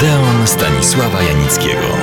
Odeon Stanisława Janickiego.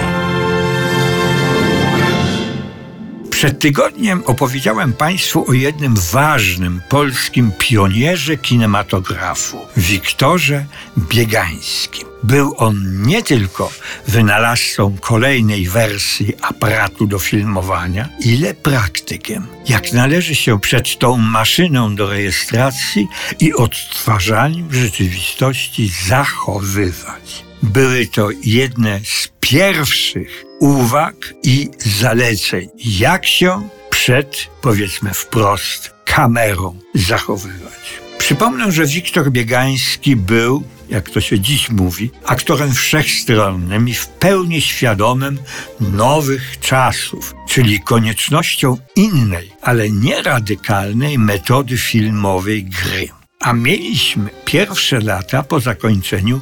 Przed tygodniem opowiedziałem Państwu o jednym ważnym polskim pionierze kinematografu, Wiktorze Biegańskim. Był on nie tylko wynalazcą kolejnej wersji aparatu do filmowania, ile praktykiem. Jak należy się przed tą maszyną do rejestracji i odtwarzaniu rzeczywistości zachowywać. Były to jedne z pierwszych uwag i zaleceń, jak się przed, powiedzmy wprost, kamerą zachowywać. Przypomnę, że Wiktor Biegański był, jak to się dziś mówi, aktorem wszechstronnym i w pełni świadomym nowych czasów, czyli koniecznością innej, ale nie radykalnej metody filmowej gry. A mieliśmy pierwsze lata po zakończeniu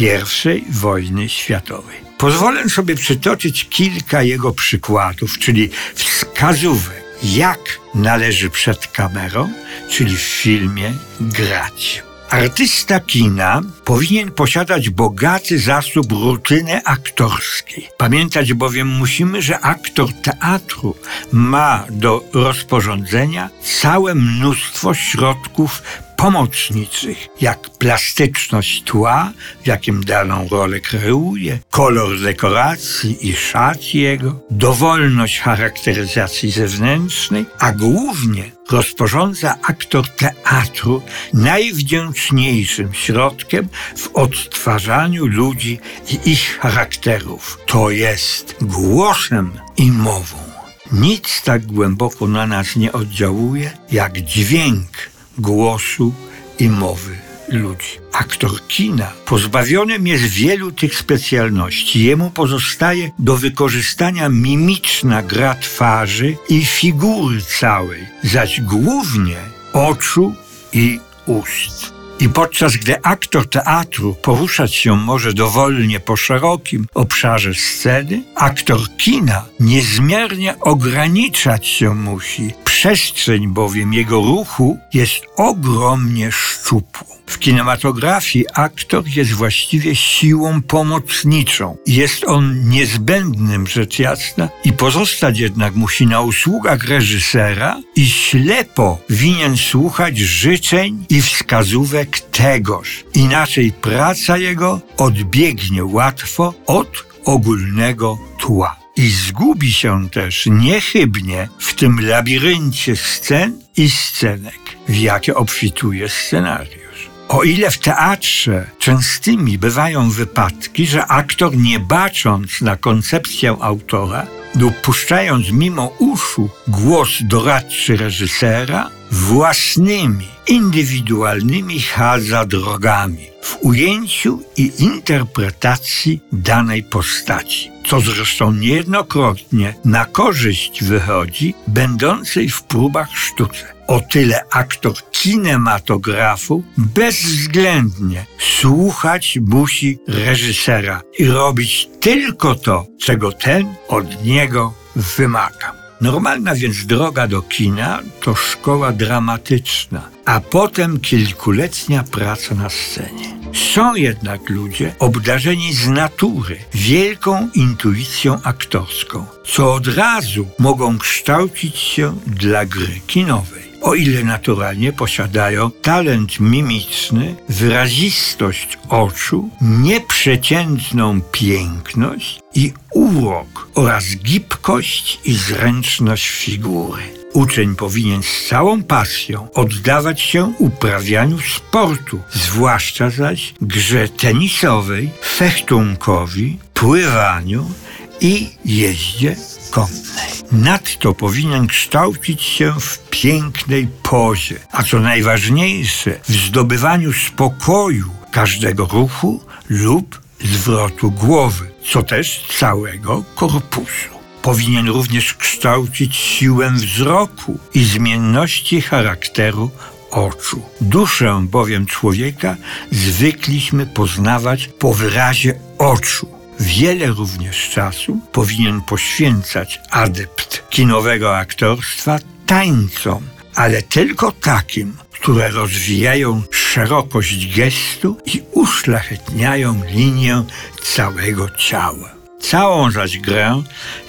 I wojny światowej. Pozwolę sobie przytoczyć kilka jego przykładów, czyli wskazówek, jak należy przed kamerą, czyli w filmie, grać. Artysta kina powinien posiadać bogaty zasób rutyny aktorskiej. Pamiętać bowiem musimy, że aktor teatru ma do rozporządzenia całe mnóstwo środków pomocniczych, jak plastyczność tła, w jakim daną rolę kreuje, kolor dekoracji i szat jego, dowolność charakteryzacji zewnętrznej, a głównie rozporządza aktor teatru najwdzięczniejszym środkiem w odtwarzaniu ludzi i ich charakterów. To jest głosem i mową. Nic tak głęboko na nas nie oddziałuje jak dźwięk głosu i mowy ludzi. Aktor kina pozbawionym jest wielu tych specjalności. Jemu pozostaje do wykorzystania mimiczna gra twarzy i figury całej, zaś głównie oczu i ust. I podczas gdy aktor teatru poruszać się może dowolnie po szerokim obszarze sceny, aktor kina niezmiernie ograniczać się musi. Przestrzeń bowiem jego ruchu jest ogromnie szczupłą. W kinematografii aktor jest właściwie siłą pomocniczą. Jest on niezbędnym, rzecz jasna, i pozostać jednak musi na usługach reżysera i ślepo winien słuchać życzeń i wskazówek tegoż. Inaczej praca jego odbiegnie łatwo od ogólnego tła i zgubi się też niechybnie w tym labiryncie scen i scenek, w jakie obfituje scenariusz. O ile w teatrze częstymi bywają wypadki, że aktor nie bacząc na koncepcję autora lub puszczając mimo uszu głos doradczy reżysera, własnymi, indywidualnymi chadza drogami w ujęciu i interpretacji danej postaci, co zresztą niejednokrotnie na korzyść wychodzi będącej w próbach sztuce. O tyle aktor kinematografu bezwzględnie słuchać musi reżysera i robić tylko to, czego ten od niego wymaga. Normalna więc droga do kina to szkoła dramatyczna, a potem kilkuletnia praca na scenie. Są jednak ludzie obdarzeni z natury wielką intuicją aktorską, co od razu mogą kształcić się dla gry kinowej o ile naturalnie posiadają talent mimiczny, wyrazistość oczu, nieprzeciętną piękność i urok oraz gibkość i zręczność figury. Uczeń powinien z całą pasją oddawać się uprawianiu sportu, zwłaszcza zaś grze tenisowej, fechtunkowi, pływaniu i jeździe konnej. Nadto powinien kształcić się w pięknej pozie, a co najważniejsze, w zdobywaniu spokoju każdego ruchu lub zwrotu głowy, co też całego korpusu. Powinien również kształcić siłę wzroku i zmienności charakteru oczu. Duszę bowiem człowieka zwykliśmy poznawać po wyrazie oczu. Wiele również czasu powinien poświęcać adept kinowego aktorstwa tańcom, ale tylko takim, które rozwijają szerokość gestu i uszlachetniają linię całego ciała. Całą zaś grę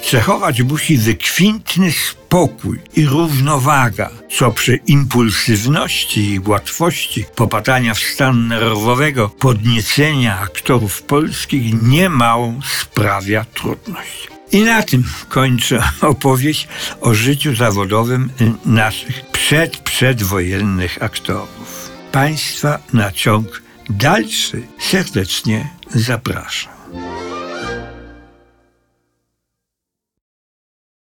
cechować musi wykwintny spokój i równowaga, co przy impulsywności i łatwości popadania w stan nerwowego podniecenia aktorów polskich niemałą sprawia trudność. I na tym kończę opowieść o życiu zawodowym naszych przedprzedwojennych aktorów. Państwa na ciąg dalszy serdecznie zapraszam.